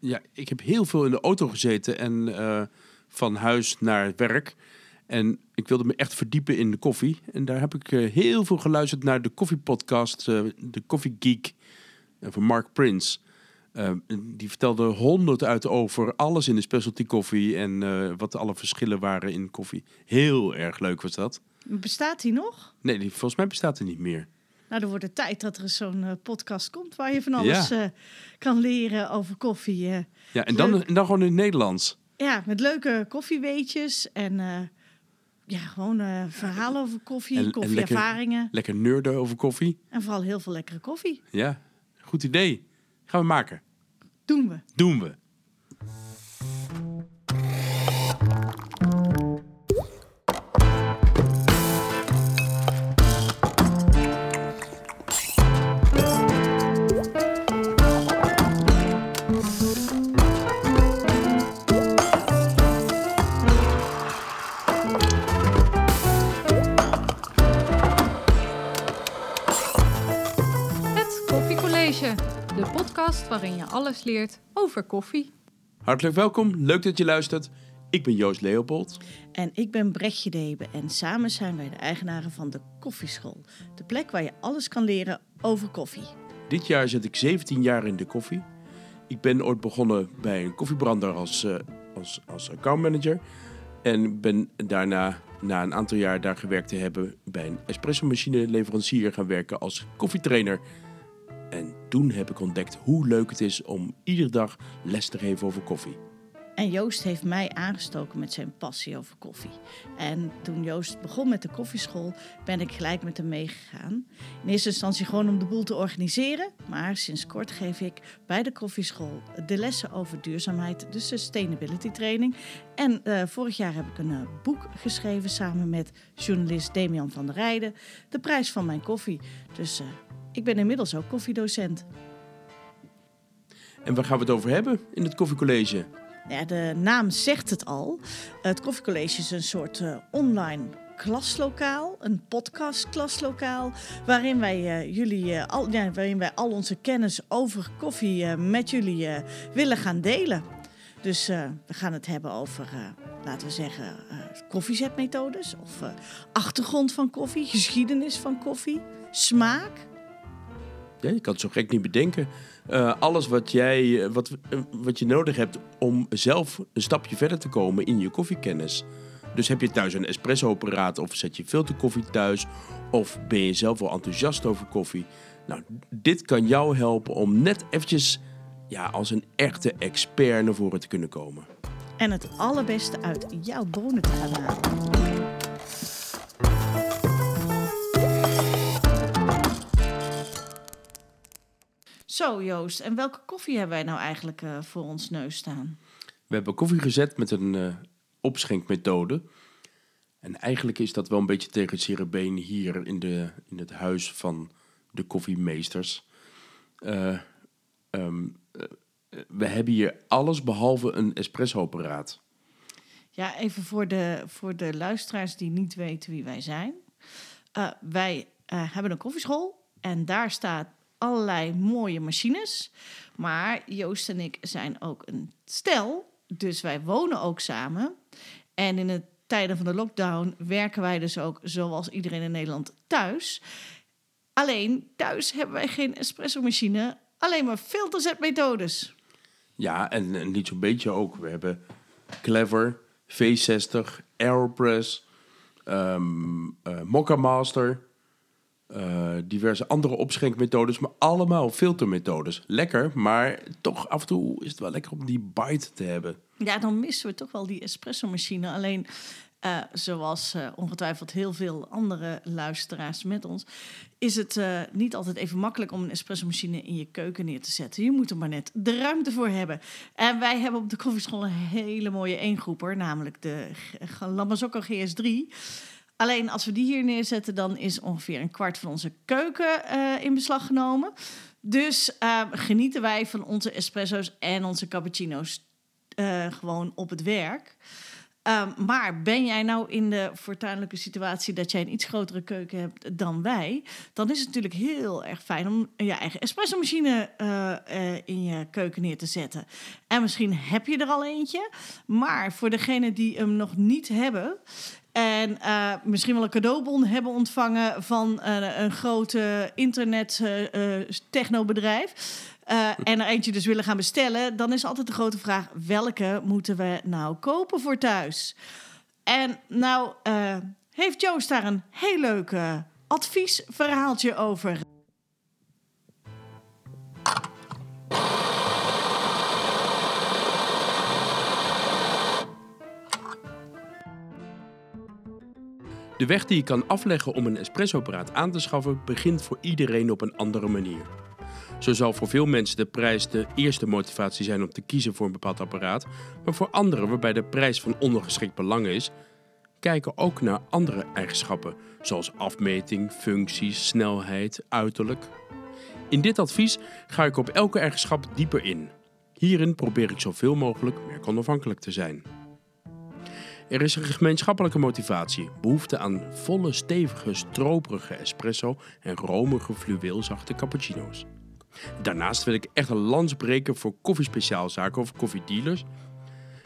ja, ik heb heel veel in de auto gezeten en eh, van huis naar werk. En ik wilde me echt verdiepen in de koffie. En daar heb ik eh, heel veel geluisterd naar de koffiepodcast, eh de Coffee Geek van Mark Prince. Die vertelde honderd uit over alles in de specialty koffie en wat alle verschillen waren in koffie. Heel erg leuk was dat. Bestaat die nog? Nee, die, volgens mij bestaat er niet meer. Nou, dan wordt het tijd dat er zo'n eh, podcast komt waar je van alles eh, kan leren over koffie. eh. Ja, en dan, en dan gewoon in het Nederlands. ja, met leuke koffieweetjes en ja, gewoon verhalen over koffie, En- en koffieervaringen. Lekker nerden over koffie. En vooral heel veel lekkere koffie. Ja, goed idee. Gaan we maken. Doen we. Doen we. De podcast waarin je alles leert over koffie. Hartelijk welkom. Leuk dat je luistert. Ik ben Joost Leopold. En ik ben Brechtje Debe en samen zijn wij de eigenaren van de Koffieschool. De plek waar je alles kan leren over koffie. Dit jaar zit ik 17 jaar in de koffie. Ik ben ooit begonnen bij een koffiebrander als, eh, als, als accountmanager. En ben daarna, na een aantal jaar daar gewerkt te hebben, bij een espresso-machine leverancier gaan werken als koffietrainer. En toen heb ik ontdekt hoe leuk het is om iedere dag les te geven over koffie. En Joost heeft mij aangestoken met zijn passie over koffie. En toen Joost begon met de koffieschool, ben ik gelijk met hem meegegaan. In eerste instantie gewoon om de boel te organiseren. Maar sinds kort geef ik bij de koffieschool de lessen over duurzaamheid, de sustainability training. En eh, vorig jaar heb ik een eh, boek geschreven samen met journalist Damian van der Rijden. De prijs van mijn koffie. Dus eh, ik ben inmiddels ook koffiedocent. En waar gaan we het over hebben in het koffiecollege? Ja, de naam zegt het al. Het Koffiecollege is een soort eh, online klaslokaal, een podcastklaslokaal, waarin wij eh, jullie eh, al, ja, waarin wij al onze kennis over koffie met jullie willen gaan delen. Dus we gaan het hebben over, laten we zeggen, koffiezetmethodes of achtergrond van koffie, geschiedenis van koffie, smaak. Je kan het zo gek niet bedenken. Eh, alles wat, jij, eh, wat, eh, wat je nodig hebt om zelf een stapje verder te komen in je koffiekennis. Dus heb je thuis een espresso-apparaat of zet je filterkoffie thuis... of ben je zelf wel enthousiast over koffie... Nou, dit kan jou helpen om net eventjes ja, als een echte expert naar voren te kunnen komen. En het allerbeste uit jouw bonen te halen. Zo Joost, en welke koffie hebben wij nou eigenlijk eh, voor ons neus staan? We hebben koffie gezet met een eh, opschenkmethode. En eigenlijk is dat wel een beetje tegen het zere been hier in, de, in het huis van de koffiemeesters. Eh, ehm, eh, we hebben hier alles behalve een espresso-apparaat. Ja, even voor de, voor de luisteraars die niet weten wie wij zijn. Wij hebben een koffieschool en daar staat allerlei mooie machines. Maar Joost en ik zijn ook een stel, dus wij wonen ook samen. En in de tijden van de lockdown werken wij dus ook, zoals iedereen in Nederland, thuis. Alleen thuis hebben wij geen espresso-machine, alleen maar filterzetmethodes. Ja, en, niet zo'n beetje ook. We hebben Clever, V60, Aeropress, Mokka Master, eh, diverse andere opschenkmethodes, maar allemaal filtermethodes. Lekker, maar toch af en toe is het wel lekker om die bite te hebben. Ja, dan missen we toch wel die espresso-machine. Alleen, eh, zoals eh, ongetwijfeld heel veel andere luisteraars met ons, is het niet altijd even makkelijk om een espresso-machine in je keuken neer te zetten. Je moet er maar net de ruimte voor hebben. En wij hebben op de koffieschool een hele mooie eengroeper, namelijk de Lamazocco GS3. Alleen als we die hier neerzetten, dan is ongeveer een kwart van onze keuken eh, in beslag genomen. Dus eh, genieten wij van onze espresso's en onze cappuccino's eh, gewoon op het werk. Ehm, maar ben jij nou in de fortuinlijke situatie dat jij een iets grotere keuken hebt dan wij, dan is het natuurlijk heel erg fijn om je eigen espresso-machine uh, in je keuken neer te zetten. En misschien heb je er al eentje, maar voor degenen die hem nog niet hebben, en uh, misschien wel een cadeaubon hebben ontvangen van uh, een grote internet uh, technobedrijf. en er eentje dus willen gaan bestellen. Dan is altijd de grote vraag: welke moeten we nou kopen voor thuis? En nou heeft Joost daar een heel leuk adviesverhaaltje over. De weg die je kan afleggen om een espressoapparaat aan te schaffen begint voor iedereen op een andere manier. Zo zal voor veel mensen de prijs de eerste motivatie zijn om te kiezen voor een bepaald apparaat, maar voor anderen, waarbij de prijs van ondergeschikt belang is, kijken ook naar andere eigenschappen, zoals afmeting, functies, snelheid, uiterlijk. In dit advies ga ik op elke eigenschap dieper in. Hierin probeer ik zoveel mogelijk merkonafhankelijk te zijn. Er is een gemeenschappelijke motivatie, behoefte aan volle, stevige, stroperige espresso en romige, fluweelzachte cappuccino's. Daarnaast wil ik echt een lans breken voor koffiespeciaalzaken of koffiedealers.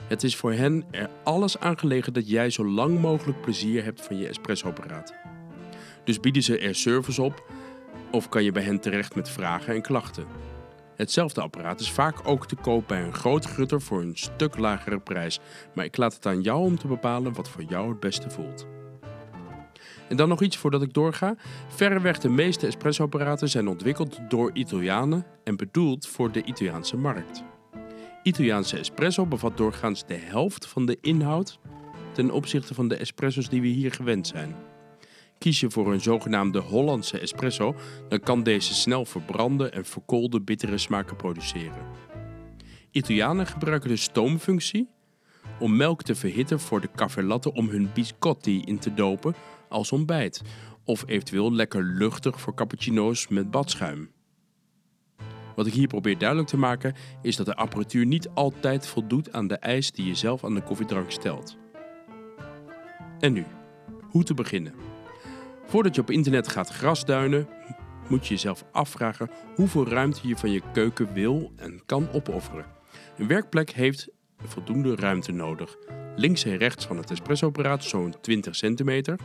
Het is voor hen er alles aangelegen dat jij zo lang mogelijk plezier hebt van je espressoapparaat. Dus bieden ze er service op of kan je bij hen terecht met vragen en klachten. Hetzelfde apparaat is vaak ook te koop bij een grote grutter voor een stuk lagere prijs, maar ik laat het aan jou om te bepalen wat voor jou het beste voelt. En dan nog iets voordat ik doorga. Verreweg de meeste espressoapparaten zijn ontwikkeld door Italianen en bedoeld voor de Italiaanse markt. Italiaanse espresso bevat doorgaans de helft van de inhoud ten opzichte van de espresso's die we hier gewend zijn. Kies je voor een zogenaamde Hollandse espresso, dan kan deze snel verbranden en verkoolde bittere smaken produceren. Italianen gebruiken de stoomfunctie om melk te verhitten voor de caffè latte om hun biscotti in te dopen als ontbijt, of eventueel lekker luchtig voor cappuccino's met badschuim. Wat ik hier probeer duidelijk te maken is dat de apparatuur niet altijd voldoet aan de eis die je zelf aan de koffiedrank stelt. En nu, hoe te beginnen? Voordat je op internet gaat grasduinen, moet je jezelf afvragen hoeveel ruimte je van je keuken wil en kan opofferen. Een werkplek heeft voldoende ruimte nodig. Links en rechts van het espressoapparaat zo'n 20 centimeter.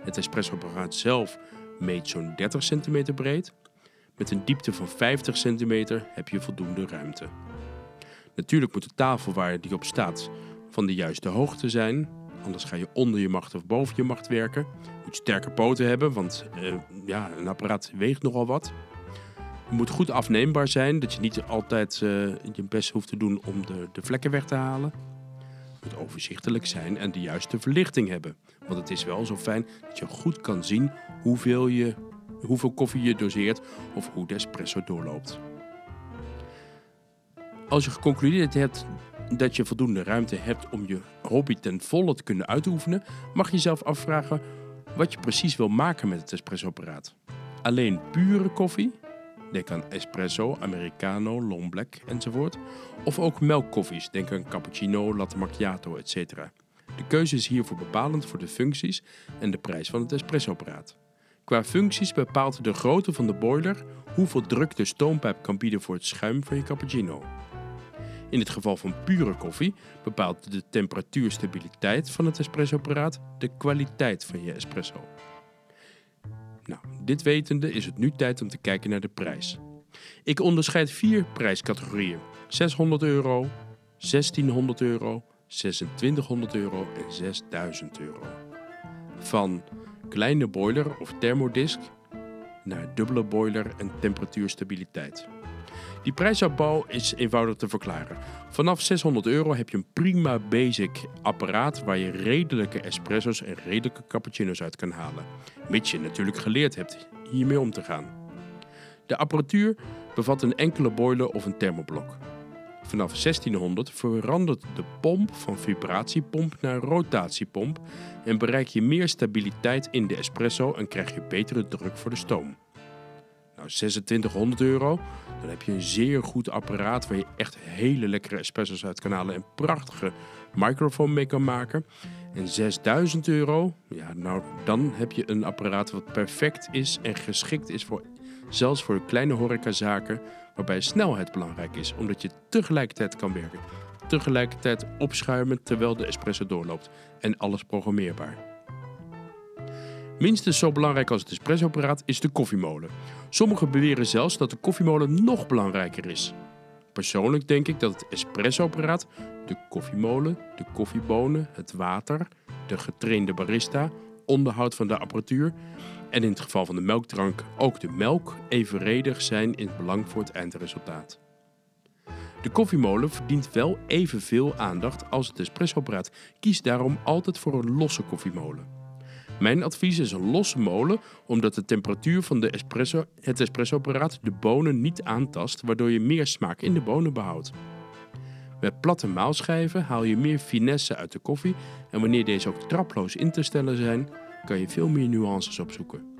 Het espressoapparaat zelf meet zo'n 30 centimeter breed. Met een diepte van 50 centimeter heb je voldoende ruimte. Natuurlijk moet de tafel waar die op staat van de juiste hoogte zijn. Anders ga je onder je macht of boven je macht werken. Moet je sterke poten hebben, want uh, ja, een apparaat weegt nogal wat. Het moet goed afneembaar zijn, dat je niet altijd uh, je best hoeft te doen om de, de vlekken weg te halen. Het moet overzichtelijk zijn en de juiste verlichting hebben. Want het is wel zo fijn dat je goed kan zien hoeveel, je, hoeveel koffie je doseert of hoe de espresso doorloopt. Als je geconcludeerd hebt dat je voldoende ruimte hebt om je hobby ten volle te kunnen uitoefenen, mag je jezelf afvragen wat je precies wil maken met het espressoapparaat. Alleen pure koffie, denk aan espresso, americano, long black enzovoort, of ook melkkoffies, denk aan cappuccino, latte macchiato etc. De keuze is hiervoor bepalend voor de functies en de prijs van het espressoapparaat. Qua functies bepaalt de grootte van de boiler hoeveel druk de stoompijp kan bieden voor het schuim van je cappuccino. In het geval van pure koffie bepaalt de temperatuurstabiliteit van het espressoapparaat de kwaliteit van je espresso. Nou, dit wetende is het nu tijd om te kijken naar de prijs. Ik onderscheid vier prijscategorieën: 600 euro, 1600 euro, 2600 euro en 6000 euro. Van kleine boiler of thermodisk naar dubbele boiler en temperatuurstabiliteit. Die prijsopbouw is eenvoudig te verklaren. Vanaf 600 euro heb je een prima basic apparaat waar je redelijke espresso's en redelijke cappuccino's uit kan halen. Mits je natuurlijk geleerd hebt hiermee om te gaan. De apparatuur bevat een enkele boiler of een thermoblok. Vanaf 1600 verandert de pomp van vibratiepomp naar rotatiepomp en bereik je meer stabiliteit in de espresso en krijg je betere druk voor de stoom. Nou, 2600 euro, dan heb je een zeer goed apparaat waar je echt hele lekkere espresso's uit kan halen en prachtige microfoon mee kan maken. En 6000 euro, ja, nou, dan heb je een apparaat wat perfect is en geschikt is voor zelfs voor kleine horecazaken, waarbij snelheid belangrijk is, omdat je tegelijkertijd kan werken. Tegelijkertijd opschuimen terwijl de espresso doorloopt en alles programmeerbaar. Minstens zo belangrijk als het espressoapparaat is de koffiemolen. Sommigen beweren zelfs dat de koffiemolen nog belangrijker is. Persoonlijk denk ik dat het espressoapparaat, de koffiemolen, de koffiebonen, het water, de getrainde barista, onderhoud van de apparatuur en in het geval van de melkdrank ook de melk evenredig zijn in het belang voor het eindresultaat. De koffiemolen verdient wel evenveel aandacht als het espressoapparaat. Kies daarom altijd voor een losse koffiemolen. Mijn advies is een losse molen, omdat de temperatuur van de espresso, het espressoapparaat de bonen niet aantast, waardoor je meer smaak in de bonen behoudt. Met platte maalschijven haal je meer finesse uit de koffie en wanneer deze ook traploos in te stellen zijn, kan je veel meer nuances opzoeken.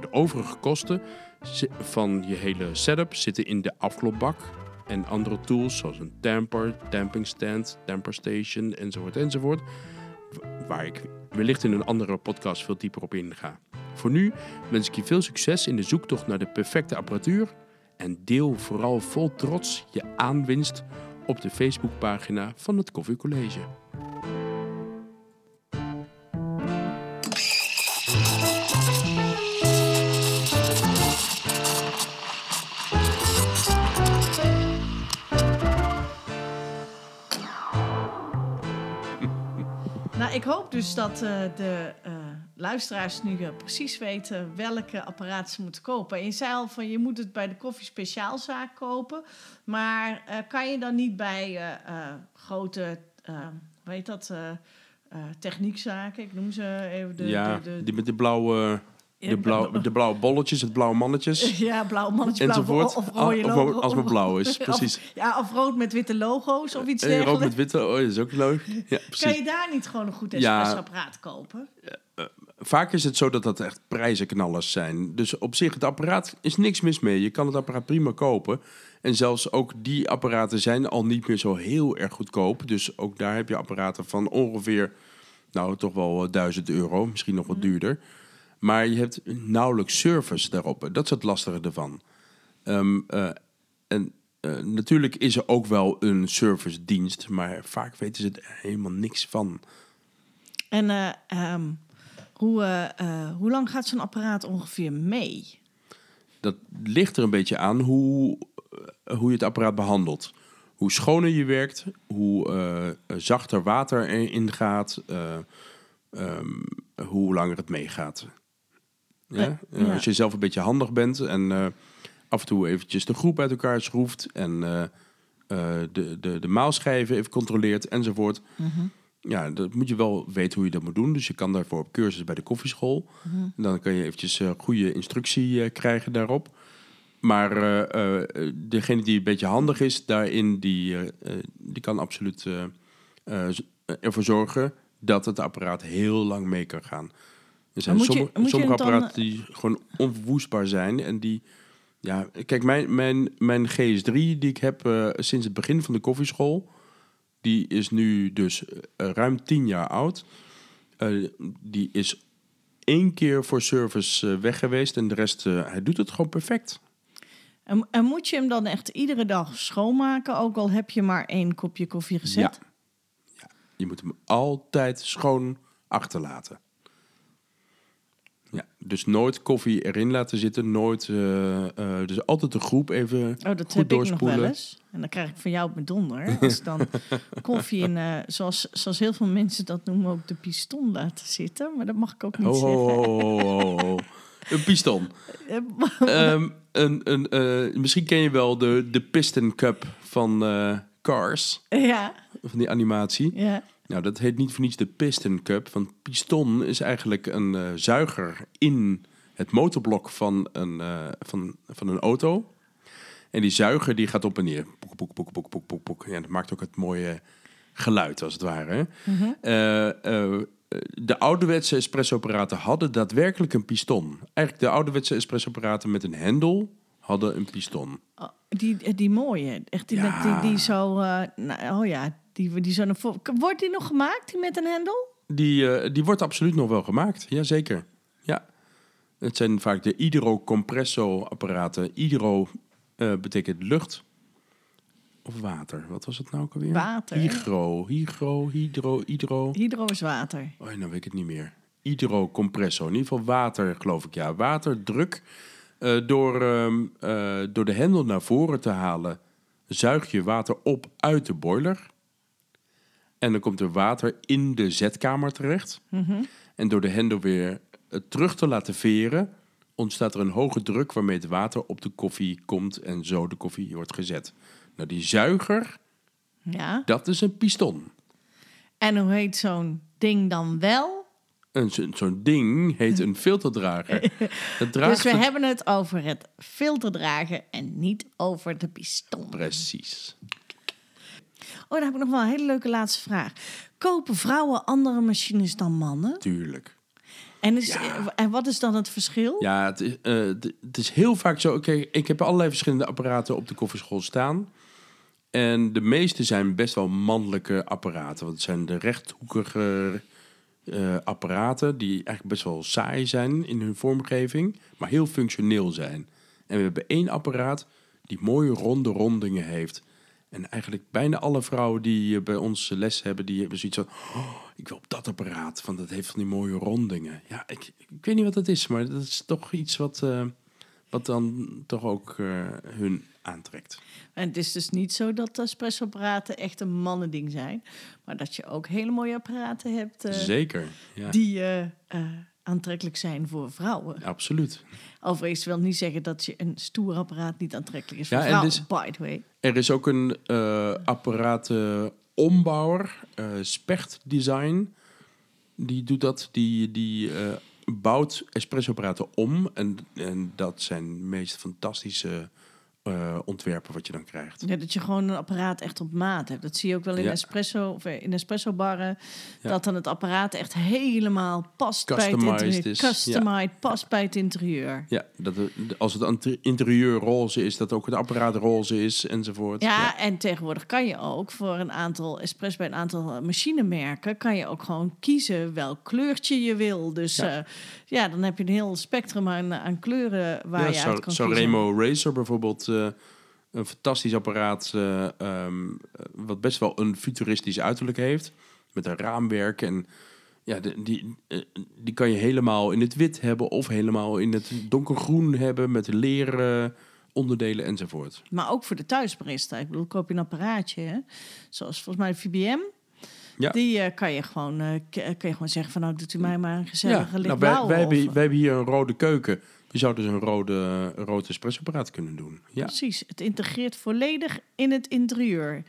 De overige kosten van je hele setup zitten in de afklopbak en andere tools zoals een damper, damping stand, damper station enzovoort enzovoort, waar ik wellicht in een andere podcast veel dieper op inga. Voor nu wens ik je veel succes in de zoektocht naar de perfecte apparatuur en deel vooral vol trots je aanwinst op de Facebookpagina van het Koffiecollege. Hoop dus dat uh, de uh, luisteraars nu uh, precies weten welke apparaat ze moeten kopen. En je zei al van je moet het bij de koffiespeciaalzaak kopen. Maar kan je dan niet bij grote, heet dat, techniekzaken, ik noem ze even de... Ja, de, de, die met de blauwe... De, blauw, de blauwe bolletjes, het blauwe mannetjes. Ja, blauwe mannetjes, enzovoort. Blauw, of rode logo. Als het blauw is, precies. Of, ja, of rood met witte logo's of iets dergelijks. Rood met witte, oh, dat is ook leuk. Ja, precies. Kan je daar niet gewoon een goed espressoapparaat ja, kopen? Uh, vaak is het zo dat dat echt prijzenknallers zijn. Dus op zich, het apparaat is niks mis mee. Je kan het apparaat prima kopen. En zelfs ook die apparaten zijn al niet meer zo heel erg goedkoop. Dus ook daar heb je apparaten van ongeveer, nou toch wel 1000 euro. Misschien nog wat duurder. Maar je hebt nauwelijks service daarop. Dat is het lastige ervan. Um, uh, en uh, natuurlijk is er ook wel een service dienst, maar vaak weten ze er helemaal niks van. En uh, um, hoe, hoe lang gaat zo'n apparaat ongeveer mee? Dat ligt er een beetje aan hoe, hoe je het apparaat behandelt. Hoe schoner je werkt, hoe zachter water erin gaat, um, hoe langer het meegaat. Ja? ja? Als je zelf een beetje handig bent en uh, af en toe eventjes de groep uit elkaar schroeft en uh, uh, de, de, de maalschijven even controleert enzovoort. Mm -hmm. Ja, dat moet je wel weten hoe je dat moet doen. Dus je kan daarvoor op cursus bij de koffieschool. Mm -hmm. En dan kan je eventjes goede instructie krijgen daarop. Maar degene die een beetje handig is daarin, die, die kan absoluut ervoor zorgen dat het apparaat heel lang mee kan gaan. Er zijn sommige, je, sommige apparaten dan... die gewoon onverwoestbaar zijn. En die, ja, kijk, mijn, mijn, mijn GS3 die ik heb uh, sinds het begin van de koffieschool, die is nu dus uh, ruim tien jaar oud. Uh, die is één keer voor service weg geweest en de rest, hij doet het gewoon perfect. En, en, moet je hem dan echt iedere dag schoonmaken, ook al heb je maar één kopje koffie gezet? Ja, ja. je moet hem altijd schoon achterlaten. Dus nooit koffie erin laten zitten, nooit. Uh, uh, dus altijd de groep even. Oh, dat heb ik nog wel eens. En dan krijg ik van jou op mijn donder. Als dan koffie in, uh, zoals, zoals heel veel mensen dat noemen, ook de piston laten zitten. Maar dat mag ik ook niet oh, zeggen. Oh, oh, oh, Een piston. um, een, een, misschien ken je wel de, de Piston Cup van Cars. Ja. Van die animatie. Ja. Nou, dat heet niet voor niets de Piston Cup. Want piston is eigenlijk een uh, zuiger in het motorblok van een, uh, van, van een auto. En die zuiger die gaat op en neer. Poek, poek, poek, poek, poek, poek, poek. Ja, dat maakt ook het mooie geluid, als het ware. Mm -hmm. uh, de ouderwetse espressoapparaten hadden daadwerkelijk een piston. Eigenlijk de ouderwetse espressoapparaten met een hendel hadden een piston. Oh, die, die mooie. Echt die, Ja. met die, die zo... eh, nou, oh ja, die, die. Wordt die nog gemaakt, die met een hendel? Die, eh, die wordt absoluut nog wel gemaakt, jazeker. Ja. Het zijn vaak de hydrocompresso-apparaten. Hydro eh, betekent lucht of water. Wat was het nou ook alweer? Water. Hydro, hydro, hydro, hydro. Hydro is water. Oh, nou weet ik het niet meer. Hydrocompresso, in ieder geval water, geloof ik. Ja, waterdruk. Eh, door, ehm, eh, door de hendel naar voren te halen, zuig je water op uit de boiler. En dan komt er water in de zetkamer terecht. En door de hendel weer eh, terug te laten veren, ontstaat er een hoge druk waarmee het water op de koffie komt en zo de koffie wordt gezet. Nou, die zuiger, Ja. dat is een piston. En hoe heet zo'n ding dan wel? Zo- zo'n ding heet een filterdrager. Dat draagt Dus we het- hebben het over het filterdragen en niet over de piston. Precies. Oh, dan heb ik nog wel een hele leuke laatste vraag. Kopen vrouwen andere machines dan mannen? Tuurlijk. En, is, Ja. en wat is dan het verschil? Ja, het is, eh, het- het is heel vaak zo. Oké, ik heb allerlei verschillende apparaten op de koffieschool staan. En de meeste zijn best wel mannelijke apparaten. Want het zijn de rechthoekige eh, apparaten die eigenlijk best wel saai zijn in hun vormgeving, maar heel functioneel zijn. En we hebben één apparaat die mooie ronde rondingen heeft. En eigenlijk bijna alle vrouwen die eh, bij ons les hebben, die hebben zoiets van... Oh, ik wil op dat apparaat, want dat heeft van die mooie rondingen. Ja, ik, ik weet niet wat het is, maar dat is toch iets wat, eh, wat dan toch ook eh, hun aantrekt. En het is dus niet zo dat espressoapparaten echt een mannending zijn. Maar dat je ook hele mooie apparaten hebt eh, Zeker, ja, die aantrekkelijk zijn voor vrouwen. absoluut. Overigens wil niet zeggen dat je een stoer apparaat niet aantrekkelijk is voor Ja, en vrouwen, dus- by the way. Er is ook een eh apparatenombouwer, eh Specht Design. Die doet dat. Die, die eh, bouwt espressoapparaten om. En, en dat zijn meest fantastische eh, ontwerpen wat je dan krijgt. Ja, dat je gewoon een apparaat echt op maat hebt. Dat zie je ook wel in Ja. espresso of eh, in espresso barren. Ja. Dat dan het apparaat echt helemaal past bij het Customized interieur. is, Customized, past bij het interieur. Ja, dat er- als het interieur roze is, dat ook het apparaat roze is enzovoort. Ja, en tegenwoordig kan je ook voor een aantal espresso bij een aantal eh, machinemerken kan je ook gewoon kiezen welk kleurtje je wil. Dus Ja. Ja, dan heb je een heel spectrum aan, aan kleuren waar ja, je uit Sa- kan kiezen. Sanremo Racer bijvoorbeeld, eh, een fantastisch apparaat, eh, ehm, eh, wat best wel een futuristisch uiterlijk heeft, met een raamwerk en ja, die, eh, die kan je helemaal in het wit hebben of helemaal in het donkergroen hebben met leren onderdelen enzovoort. Maar ook voor de thuisbarista. Ik bedoel, koop je een apparaatje, hè? zoals volgens mij de VBM. Ja. Die eh, kan, je gewoon, eh, k- kan je gewoon zeggen van, nou, doet u mij maar een gezellige Ja, nou, wij, wij, hebben, wij hebben hier een rode keuken. Je zou dus een rode, een rood espressoapparaat kunnen doen. Ja. Precies, het integreert volledig in het interieur.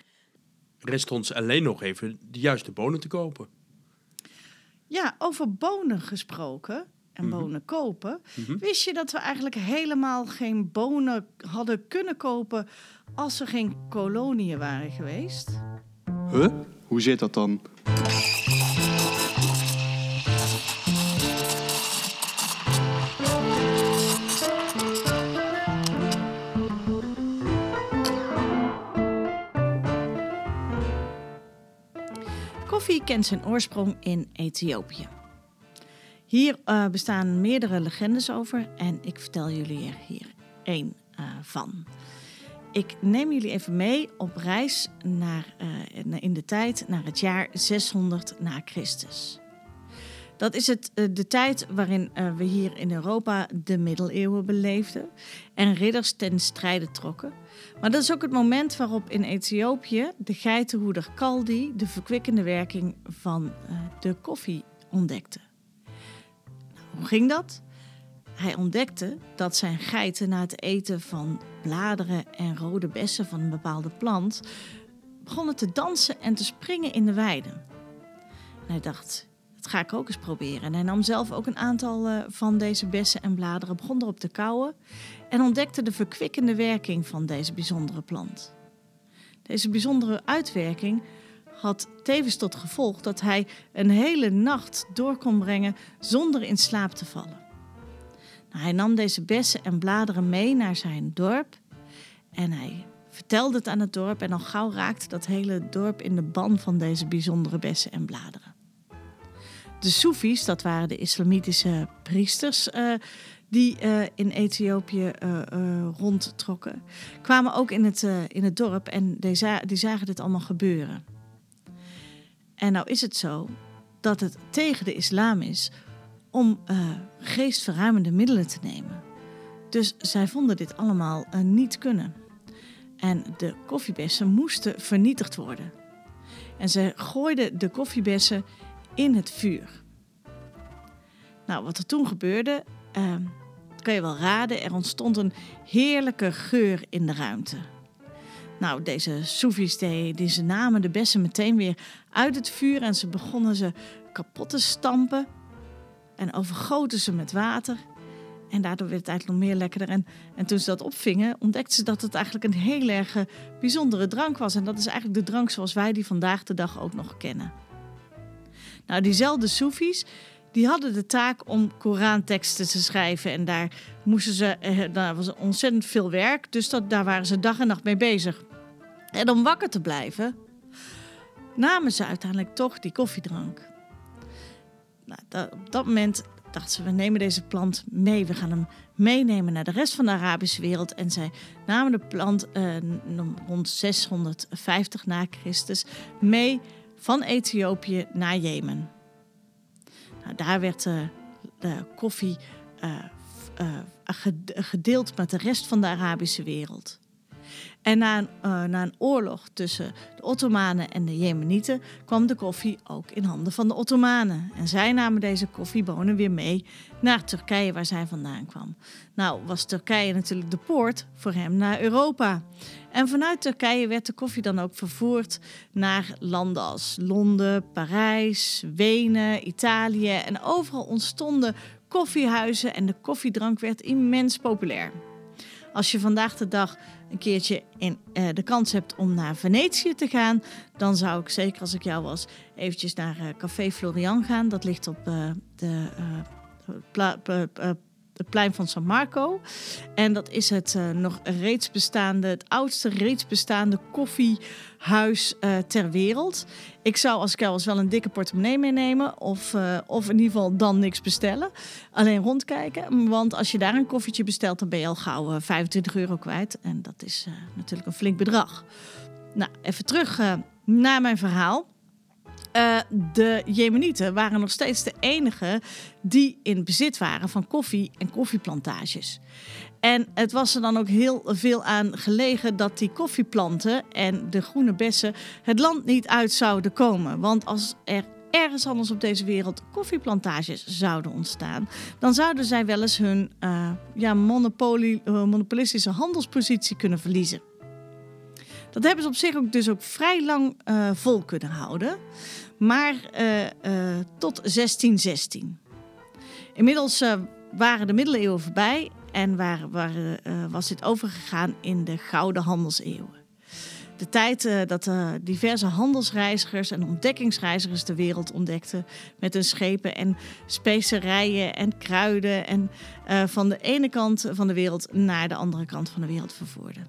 Rest ons alleen nog even de juiste bonen te kopen. Ja, over bonen gesproken en Mhm. bonen kopen. Wist je dat we eigenlijk helemaal geen bonen hadden kunnen kopen als er geen koloniën waren geweest? Huh? Hoe zit dat dan? Koffie kent zijn oorsprong in Ethiopië. Hier eh, bestaan meerdere legendes over en ik vertel jullie er hier één eh, van. Ik neem jullie even mee op reis naar, eh, in de tijd naar het jaar 600 na Christus. Dat is het, eh, de tijd waarin eh, we hier in Europa de middeleeuwen beleefden en ridders ten strijde trokken. Maar dat is ook het moment waarop in Ethiopië de geitenhoeder Kaldi de verkwikkende werking van de koffie ontdekte. Nou, hoe ging dat? Hij ontdekte dat zijn geiten na het eten van bladeren en rode bessen van een bepaalde plant begonnen te dansen en te springen in de weide. En hij dacht, dat ga ik ook eens proberen. En hij nam zelf ook een aantal eh, van deze bessen en bladeren, begon erop te kauwen en ontdekte de verkwikkende werking van deze bijzondere plant. Deze bijzondere uitwerking had tevens tot gevolg dat hij een hele nacht door kon brengen zonder in slaap te vallen. Nou, hij nam deze bessen en bladeren mee naar zijn dorp en hij vertelde het aan het dorp en al gauw raakte dat hele dorp in de ban van deze bijzondere bessen en bladeren. De Soefies, dat waren de islamitische priesters uh, die uh, in Ethiopië uh, rondtrokken, kwamen ook in het, in het dorp en die zagen dit allemaal gebeuren. En nou is het zo dat het tegen de islam is om geestverruimende middelen te nemen. Dus zij vonden dit allemaal niet kunnen. En de koffiebessen moesten vernietigd worden. En ze gooiden de koffiebessen in het vuur. Nou, wat er toen gebeurde, uh, kan je wel raden. Er ontstond een heerlijke geur in de ruimte. Nou, deze Soefies, die, die ze namen de bessen meteen weer uit het vuur en ze begonnen ze kapot te stampen en overgoten ze met water. En daardoor werd het eigenlijk nog meer lekkerder. En, en toen ze dat opvingen, ontdekten ze dat het eigenlijk een heel erg eh, bijzondere drank was. En dat is eigenlijk de drank zoals wij die vandaag de dag ook nog kennen. Nou, diezelfde Soefies, die hadden de taak om Koranteksten te schrijven. En daar moesten ze, eh, daar was ontzettend veel werk. Dus dat, daar waren ze dag en nacht mee bezig. En om wakker te blijven, namen ze uiteindelijk toch die koffiedrank. Nou, dat, op dat moment dachten ze, we nemen deze plant mee. We gaan hem meenemen naar de rest van de Arabische wereld. En zij namen de plant eh, rond 650 na Christus mee van Ethiopië naar Jemen. Nou, daar werd uh, de koffie uh, gedeeld met de rest van de Arabische wereld. En na een, uh, na een, oorlog tussen de Ottomanen en de Jemenieten kwam de koffie ook in handen van de Ottomanen. En zij namen deze koffiebonen weer mee naar Turkije, waar zij vandaan kwam. Nou, was Turkije natuurlijk de poort voor hem naar Europa. En vanuit Turkije werd de koffie dan ook vervoerd naar landen als Londen, Parijs, Wenen, Italië. En overal ontstonden koffiehuizen en de koffiedrank werd immens populair. Als je vandaag de dag een keertje in, uh, de kans hebt om naar Venetië te gaan, dan zou ik zeker als ik jou was eventjes naar uh, Café Florian gaan. Dat ligt op uh, de het plein van San Marco. En dat is het uh, nog reeds bestaande, het oudste reeds bestaande koffiehuis uh, ter wereld. Ik zou als ik was wel een dikke portemonnee meenemen. Of, uh, of in ieder geval dan niks bestellen. Alleen rondkijken. Want als je daar een koffietje bestelt, dan ben je al gauw 25 euro kwijt. En dat is natuurlijk een flink bedrag. Nou, even terug naar mijn verhaal. Uh, de Jemenieten waren nog steeds de enige die in bezit waren van koffie en koffieplantages. En het was er dan ook heel veel aan gelegen dat die koffieplanten en de groene bessen het land niet uit zouden komen. Want als er ergens anders op deze wereld koffieplantages zouden ontstaan, dan zouden zij wel eens hun uh, ja, uh, monopolistische handelspositie kunnen verliezen. Dat hebben ze op zich ook dus ook vrij lang vol kunnen houden. Maar uh, uh, tot 1616. Inmiddels waren de middeleeuwen voorbij en was dit overgegaan in de gouden handelseeuwen. De tijd dat diverse handelsreizigers en ontdekkingsreizigers de wereld ontdekten met hun schepen en specerijen en kruiden en van de ene kant van de wereld naar de andere kant van de wereld vervoerden.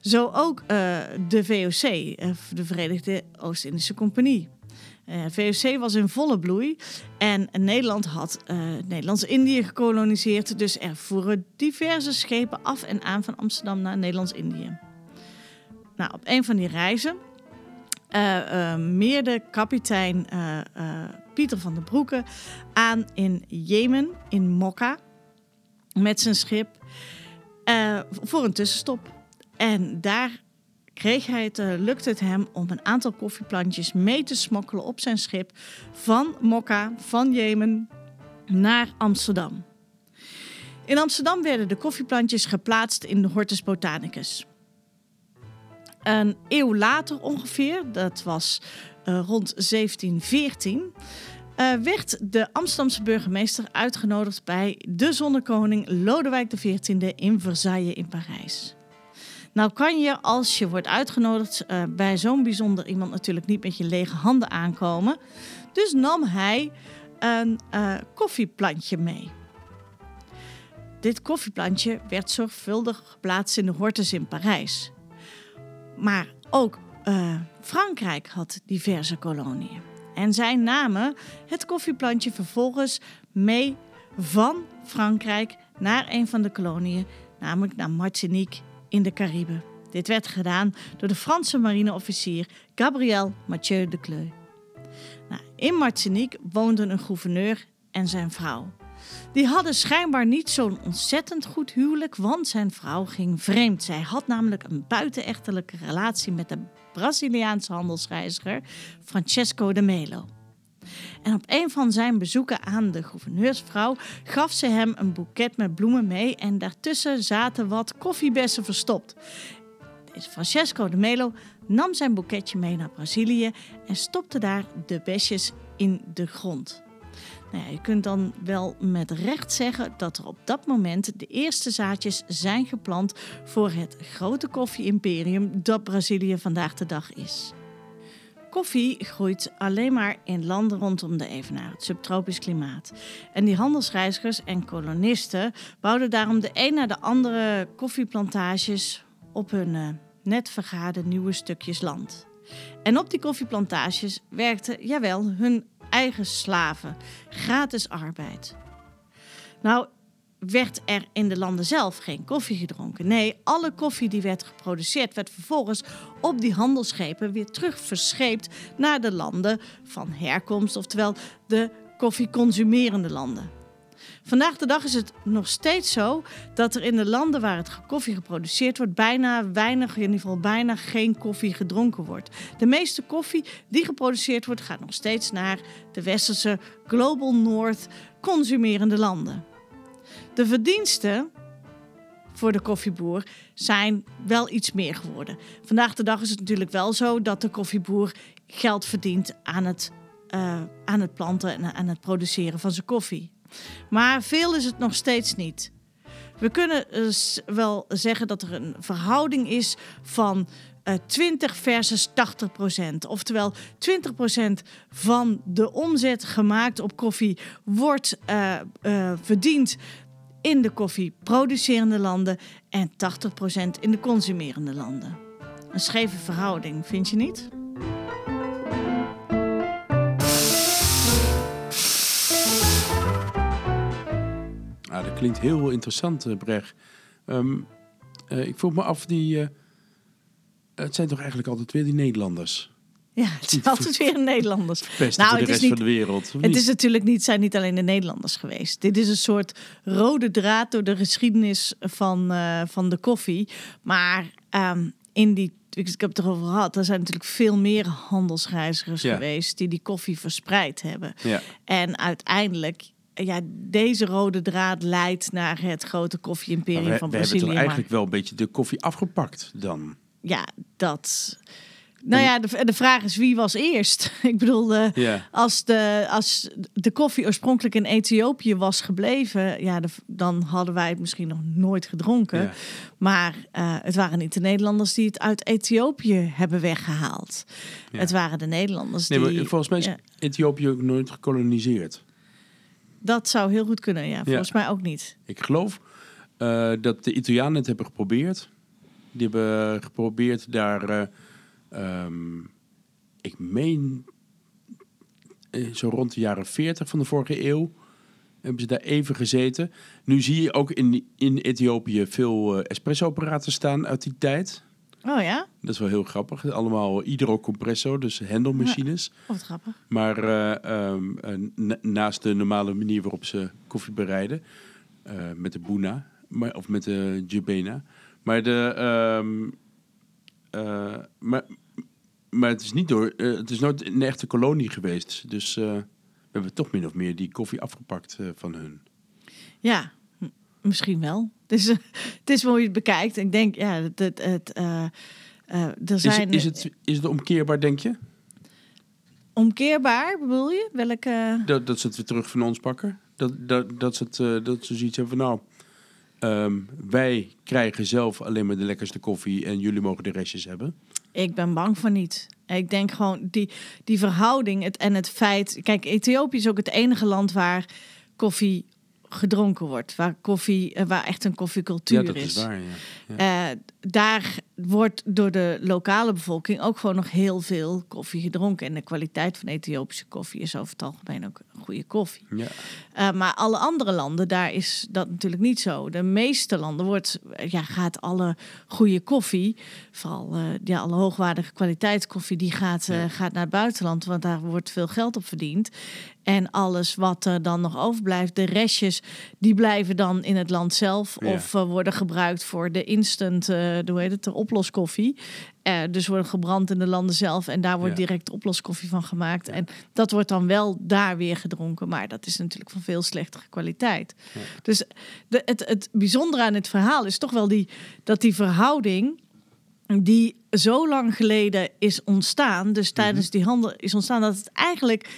Zo ook de VOC, de Verenigde Oost-Indische Compagnie. Uh, VOC was in volle bloei en Nederland had Nederlands-Indië gekoloniseerd. Dus er voeren diverse schepen af en aan van Amsterdam naar Nederlands-Indië. Nou, op een van die reizen meerde kapitein Pieter van der Broeke aan in Jemen, in Mokka, met zijn schip voor een tussenstop. En daar kreeg hij het, uh, lukte het hem om een aantal koffieplantjes mee te smokkelen op zijn schip van Mokka, van Jemen, naar Amsterdam. In Amsterdam werden de koffieplantjes geplaatst in de Hortus Botanicus. Een eeuw later ongeveer, dat was uh, rond 1714, uh, werd de Amsterdamse burgemeester uitgenodigd bij de zonnekoning Lodewijk XIV in Versailles in Parijs. Nou kan je als je wordt uitgenodigd eh, bij zo'n bijzonder iemand natuurlijk niet met je lege handen aankomen. Dus nam hij een eh, koffieplantje mee. Dit koffieplantje werd zorgvuldig geplaatst in de hortus in Parijs. Maar ook eh, Frankrijk had diverse koloniën. En zij namen het koffieplantje vervolgens mee van Frankrijk naar een van de koloniën, namelijk naar Martinique in de Cariben. Dit werd gedaan door de Franse marineofficier Gabriel Mathieu de Cleux. Nou, in Martinique woonden een gouverneur en zijn vrouw. Die hadden schijnbaar niet zo'n ontzettend goed huwelijk, want zijn vrouw ging vreemd. Zij had namelijk een buitenechtelijke relatie met de Braziliaanse handelsreiziger Francesco de Melo. En op een van zijn bezoeken aan de gouverneursvrouw gaf ze hem een boeket met bloemen mee en daartussen zaten wat koffiebessen verstopt. Deze Francesco de Melo nam zijn boeketje mee naar Brazilië en stopte daar de besjes in de grond. Nou je kunt dan wel met recht zeggen dat er op dat moment de eerste zaadjes zijn geplant voor het grote koffie-imperium dat Brazilië vandaag de dag is. Koffie groeit alleen maar in landen rondom de evenaar, het subtropisch klimaat. En die handelsreizigers en kolonisten bouwden daarom de een na de andere koffieplantages op hun uh, net vergaarde nieuwe stukjes land. En op die koffieplantages werkten, jawel, hun eigen slaven. Gratis arbeid. Nou, werd er in de landen zelf geen koffie gedronken. Nee, alle koffie die werd geproduceerd werd vervolgens op die handelsschepen weer terug verscheept naar de landen van herkomst, oftewel de koffieconsumerende landen. Vandaag de dag is het nog steeds zo dat er in de landen waar het koffie geproduceerd wordt, bijna weinig, in ieder geval bijna geen koffie gedronken wordt. De meeste koffie die geproduceerd wordt, gaat nog steeds naar de westerse Global North consumerende landen. De verdiensten voor de koffieboer zijn wel iets meer geworden. Vandaag de dag is het natuurlijk wel zo dat de koffieboer geld verdient aan het, uh, aan het planten en aan het produceren van zijn koffie. Maar veel is het nog steeds niet. We kunnen dus wel zeggen dat er een verhouding is van uh, 20 versus 80 procent. Oftewel 20 procent van de omzet gemaakt op koffie wordt uh, verdiend in de koffieproducerende landen en 80% in de consumerende landen. Een scheve verhouding, vind je niet? Ah, dat klinkt heel interessant, uh, Brecht. Um, uh, ik vroeg me af, die, uh, het zijn toch eigenlijk altijd weer die Nederlanders? Ja, het zijn altijd weer Nederlanders. Nou, voor de rest niet, van de wereld. Het is natuurlijk niet, zijn niet alleen de Nederlanders geweest. Dit is een soort rode draad door de geschiedenis van, uh, van de koffie. Maar um, in die, ik heb het erover gehad, er zijn natuurlijk veel meer handelsreizigers ja. geweest die die koffie verspreid hebben. Ja. En uiteindelijk ja, deze rode draad leidt naar het grote koffie-imperium van Brazilië. We hebben toch eigenlijk wel een beetje de koffie afgepakt dan? Ja, dat... Nou ja, de, de vraag is wie was eerst? Ik bedoel, de, yeah. als, de, als de koffie oorspronkelijk in Ethiopië was gebleven, ja, de, dan hadden wij het misschien nog nooit gedronken. Yeah. Maar uh, het waren niet de Nederlanders die het uit Ethiopië hebben weggehaald. Het waren de Nederlanders Nee, die. maar volgens mij is ja, Ethiopië ook nooit gekoloniseerd. dat zou heel goed kunnen, ja. Volgens mij ook niet. Ik geloof eh, dat de Italianen het hebben geprobeerd. Die hebben geprobeerd daar, eh, ehm, ik meen, eh, zo rond de jaren 40 van de vorige eeuw, hebben ze daar even gezeten. Nu zie je ook in, in Ethiopië veel eh, espresso-apparaten staan uit die tijd. Oh ja? Dat is wel heel grappig. Allemaal hydrocompresso, dus hendelmachines. Oh, wat grappig. Maar eh, ehm, eh, na- naast de normale manier waarop ze koffie bereiden, met de boena, maar, of met de jubena. Maar, de, ehm, eh, maar, maar het is niet door, eh, het is nooit een echte kolonie geweest. Dus eh, we hebben toch min of meer die koffie afgepakt eh, van hun. Ja, misschien wel. Het is, het is hoe je het bekijkt. Ik denk, ja, het, het, het, er Is, zijn is, het, is het omkeerbaar, denk je? omkeerbaar, bedoel je? Welke? Dat, dat ze het weer terug van ons pakken? Dat, dat, dat, ze, het, dat ze zoiets hebben van nou, ehm, wij krijgen zelf alleen maar de lekkerste koffie en jullie mogen de restjes hebben? Ik ben bang voor niet. Ik denk gewoon die, die verhouding het, en het feit. Kijk, Ethiopië is ook het enige land waar koffie gedronken wordt. Waar, koffie, eh, waar echt een koffiecultuur ja, dat is, waar. Ja. Ja. Eh, daar wordt door de lokale bevolking ook gewoon nog heel veel koffie gedronken. En de kwaliteit van Ethiopische koffie is over het algemeen ook goede koffie. Ja. Uh, maar alle andere landen, daar is dat natuurlijk niet zo. De meeste landen wordt, ja, gaat alle goede koffie, vooral uh, ja, alle hoogwaardige kwaliteitskoffie, die gaat, gaat naar het buitenland, want daar wordt veel geld op verdiend. En alles wat er dan nog overblijft, de restjes, die blijven dan in het land zelf Ja. of worden gebruikt voor de instant, hoe heet het, de oploskoffie. Uh, dus worden gebrand in de landen zelf en daar wordt Ja. direct oploskoffie van gemaakt. En dat wordt dan wel daar weer gedronken, maar dat is natuurlijk van veel slechtere kwaliteit. Dus de, het, het bijzondere aan het verhaal is toch wel die, dat die verhouding die zo lang geleden is ontstaan, dus tijdens die handel is ontstaan, dat het eigenlijk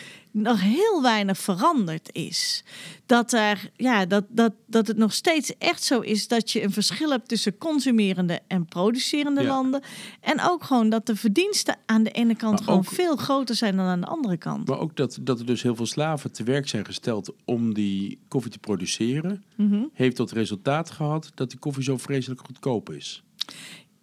nog heel weinig veranderd is. Dat, er, ja, dat, dat, dat het nog steeds echt zo is dat je een verschil hebt tussen consumerende en producerende Ja. landen. En ook gewoon dat de verdiensten aan de ene kant Maar gewoon ook- veel groter zijn dan aan de andere kant. Maar ook dat, dat er dus heel veel slaven te werk zijn gesteld om die koffie te produceren, Mhm. heeft tot resultaat gehad dat die koffie zo vreselijk goedkoop is.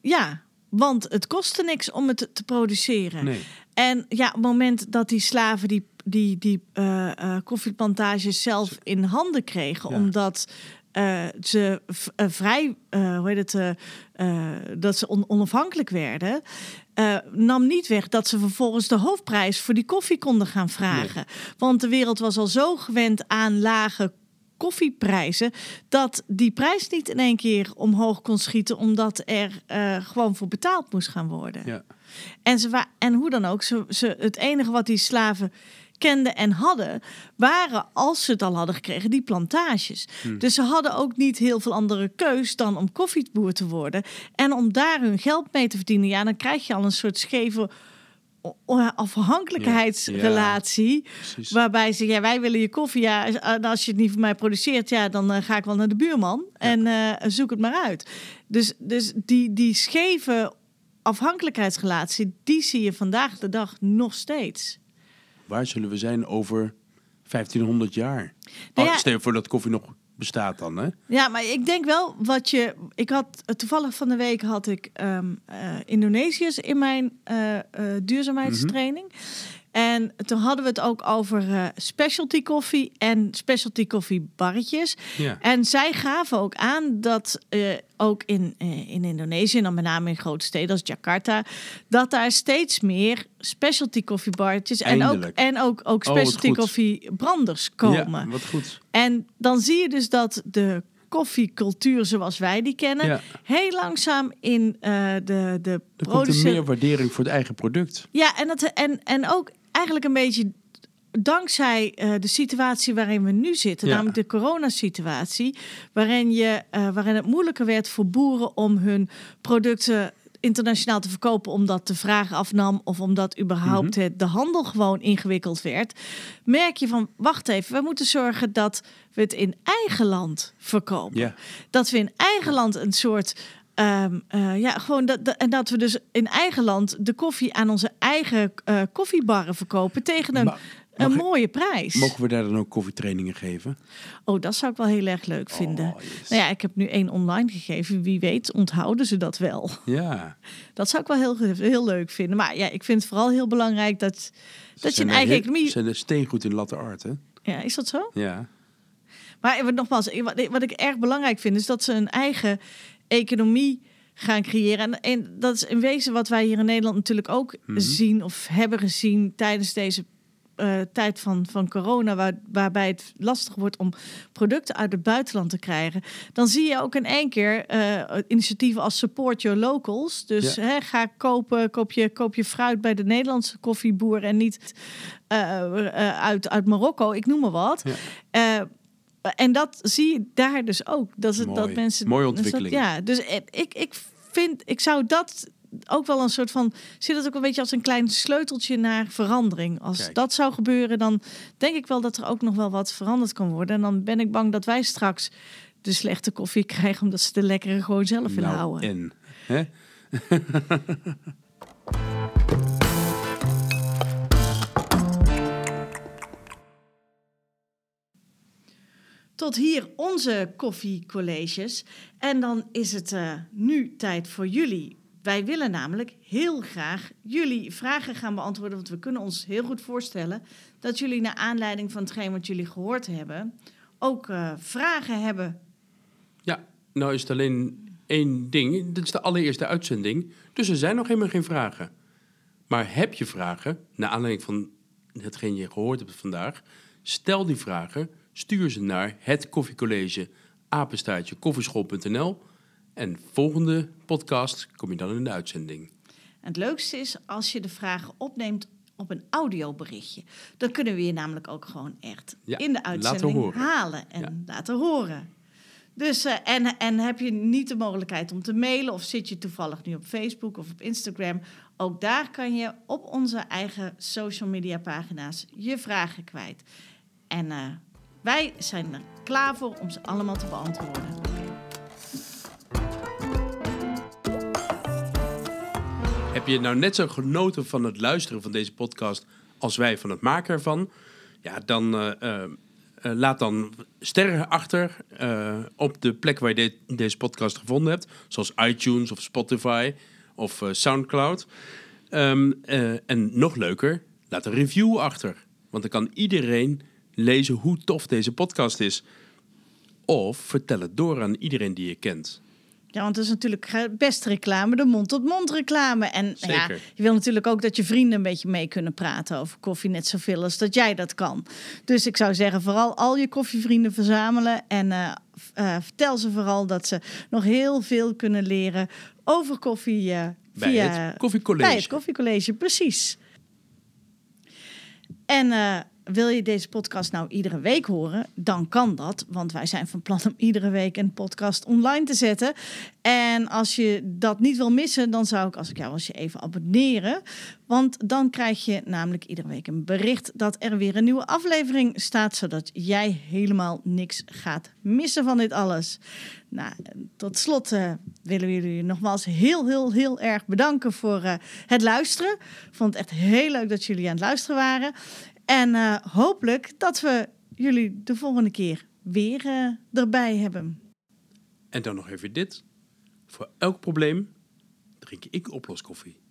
Ja, want het kostte niks om het te produceren. Nee. En ja, op het moment dat die slaven die, die, die eh, eh, koffieplantages zelf in handen kregen, Ja. omdat eh, ze vrij, hoe heet het, dat ze on- onafhankelijk werden, nam niet weg dat ze vervolgens de hoofdprijs voor die koffie konden gaan vragen. Want de wereld was al zo gewend aan lage koffieprijzen dat die prijs niet in één keer omhoog kon schieten omdat er gewoon voor betaald moest gaan worden. Ja. En, ze en hoe dan ook, ze, ze, het enige wat die slaven kenden en hadden, waren, als ze het al hadden gekregen, die plantages. Dus ze hadden ook niet heel veel andere keus dan om koffieboer te worden. En om daar hun geld mee te verdienen, ja, dan krijg je al een soort scheve afhankelijkheidsrelatie. Waarbij ze, ja, wij willen je koffie. Ja, en als je het niet voor mij produceert, ja, dan eh, ga ik wel naar de buurman. En eh, zoek het maar uit. Dus, dus die, die scheve afhankelijkheidsrelatie, die zie je vandaag de dag nog steeds. Waar zullen we zijn over 1500 jaar? Nou Oh, stel je voor dat koffie nog bestaat dan, hè? Ja, maar ik denk wel wat je. Ik had toevallig van de week had ik ehm eh, Indonesiërs in mijn eh, eh, duurzaamheidstraining. En toen hadden we het ook over eh, specialty koffie en specialty koffie barretjes. Ja. En zij gaven ook aan dat eh, ook in, eh, in Indonesië, en dan met name in grote steden als Jakarta, dat daar steeds meer specialty koffiebarretjes en ook, en ook, ook Oh, specialty koffie branders komen. Ja, wat goed. En dan zie je dus dat de koffiecultuur zoals wij die kennen, Ja. heel langzaam in eh, de, de Er komt er producent- meer waardering voor het eigen product. Ja, en, dat, en, en ook eigenlijk een beetje dankzij eh, de situatie waarin we nu zitten, Ja. namelijk de coronasituatie, waarin, je, eh, waarin het moeilijker werd voor boeren om hun producten internationaal te verkopen omdat de vraag afnam of omdat überhaupt Mhm. het, de handel gewoon ingewikkeld werd, merk je van wacht even, we moeten zorgen dat we het in eigen land verkopen. Dat we in eigen land een soort ehm, eh, ja, gewoon dat, dat- en dat we dus in eigen land de koffie aan onze eigen eh, koffiebarren verkopen tegen een, een ik- mooie prijs. Mogen we daar dan ook koffietrainingen geven? Oh, dat zou ik wel heel erg leuk vinden. Oh, yes. Nou ja, ik heb nu één online gegeven. Wie weet onthouden ze dat wel. Ja. Dat zou ik wel heel, heel leuk vinden. Maar ja, ik vind het vooral heel belangrijk dat, dat je een eigen heel- economie... zijn er steengoed in latte art, hè? Ja, is dat zo? Ja. Maar wat- nogmaals, wat, wat ik erg belangrijk vind, is dat ze een eigen economie gaan creëren. En, en dat is in wezen wat wij hier in Nederland natuurlijk ook Mhm. zien of hebben gezien tijdens deze eh, tijd van, van corona, waar, waarbij het lastig wordt om producten uit het buitenland te krijgen. Dan zie je ook in één keer eh, initiatieven als Support Your Locals. Dus Ja. hè, ga kopen, koop je, koop je fruit bij de Nederlandse koffieboer en niet eh, uit, uit Marokko, ik noem maar wat. Ja. En dat zie je daar dus ook. Dat, het, Mooi. dat mensen. Mooie dat- ontwikkeling. ja, dus ik, ik vind, ik zou dat ook wel een soort van. Zit het ook een beetje als een klein sleuteltje naar verandering. Als Kijk. dat zou gebeuren, dan denk ik wel dat er ook nog wel wat veranderd kan worden. En dan ben ik bang dat wij straks de slechte koffie krijgen omdat ze de lekkere gewoon zelf willen Nou, houden. en. Hè? Tot hier onze koffiecolleges. En dan is het eh, nu tijd voor jullie. Wij willen namelijk heel graag jullie vragen gaan beantwoorden. Want we kunnen ons heel goed voorstellen dat jullie naar aanleiding van hetgeen wat jullie gehoord hebben... ook eh, vragen hebben. Ja, nou is het alleen één ding. Dit is de allereerste uitzending. Dus er zijn nog helemaal geen vragen. Maar heb je vragen, naar aanleiding van hetgeen je gehoord hebt vandaag... stel die vragen, stuur ze naar het koffiecollege apenstaartje koffieschool.nl... En volgende podcast kom je dan in de uitzending. En het leukste is als je de vragen opneemt op een audioberichtje. Dan kunnen we je namelijk ook gewoon echt Ja, in de uitzending halen en Ja. laten horen. Dus, eh, en, en heb je niet de mogelijkheid om te mailen of zit je toevallig nu op Facebook of op Instagram, ook daar kan je op onze eigen social media pagina's je vragen kwijt. En eh, wij zijn er klaar voor om ze allemaal te beantwoorden. Heb je nou net zo genoten van het luisteren van deze podcast als wij van het maken ervan? Ja, dan eh, eh, eh, laat dan sterren achter op de plek waar je de- deze podcast gevonden hebt. Zoals iTunes of Spotify of Soundcloud. Ehm, eh, en nog leuker, laat een review achter. Want dan kan iedereen lezen hoe tof deze podcast is. Of vertel het door aan iedereen die je kent. Ja, want het is natuurlijk best reclame, de mond-tot-mond reclame. En ja, Zeker. je wil natuurlijk ook dat je vrienden een beetje mee kunnen praten over koffie, net zoveel als dat jij dat kan. Dus ik zou zeggen, vooral al je koffievrienden verzamelen en eh, eh, vertel ze vooral dat ze nog heel veel kunnen leren over koffie eh, Bij via het koffiecollege. bij het koffiecollege, precies. En wil je deze podcast nou iedere week horen, dan kan dat. Want wij zijn van plan om iedere week een podcast online te zetten. En als je dat niet wil missen, dan zou ik als ik jou was je even abonneren. Want dan krijg je namelijk iedere week een bericht dat er weer een nieuwe aflevering staat. Zodat jij helemaal niks gaat missen van dit alles. Nou, tot slot eh, willen we jullie nogmaals heel, heel, heel erg bedanken voor eh, het luisteren. Ik vond het echt heel leuk dat jullie aan het luisteren waren. En eh, hopelijk dat we jullie de volgende keer weer eh, erbij hebben. En dan nog even dit. Voor elk probleem drink ik oploskoffie.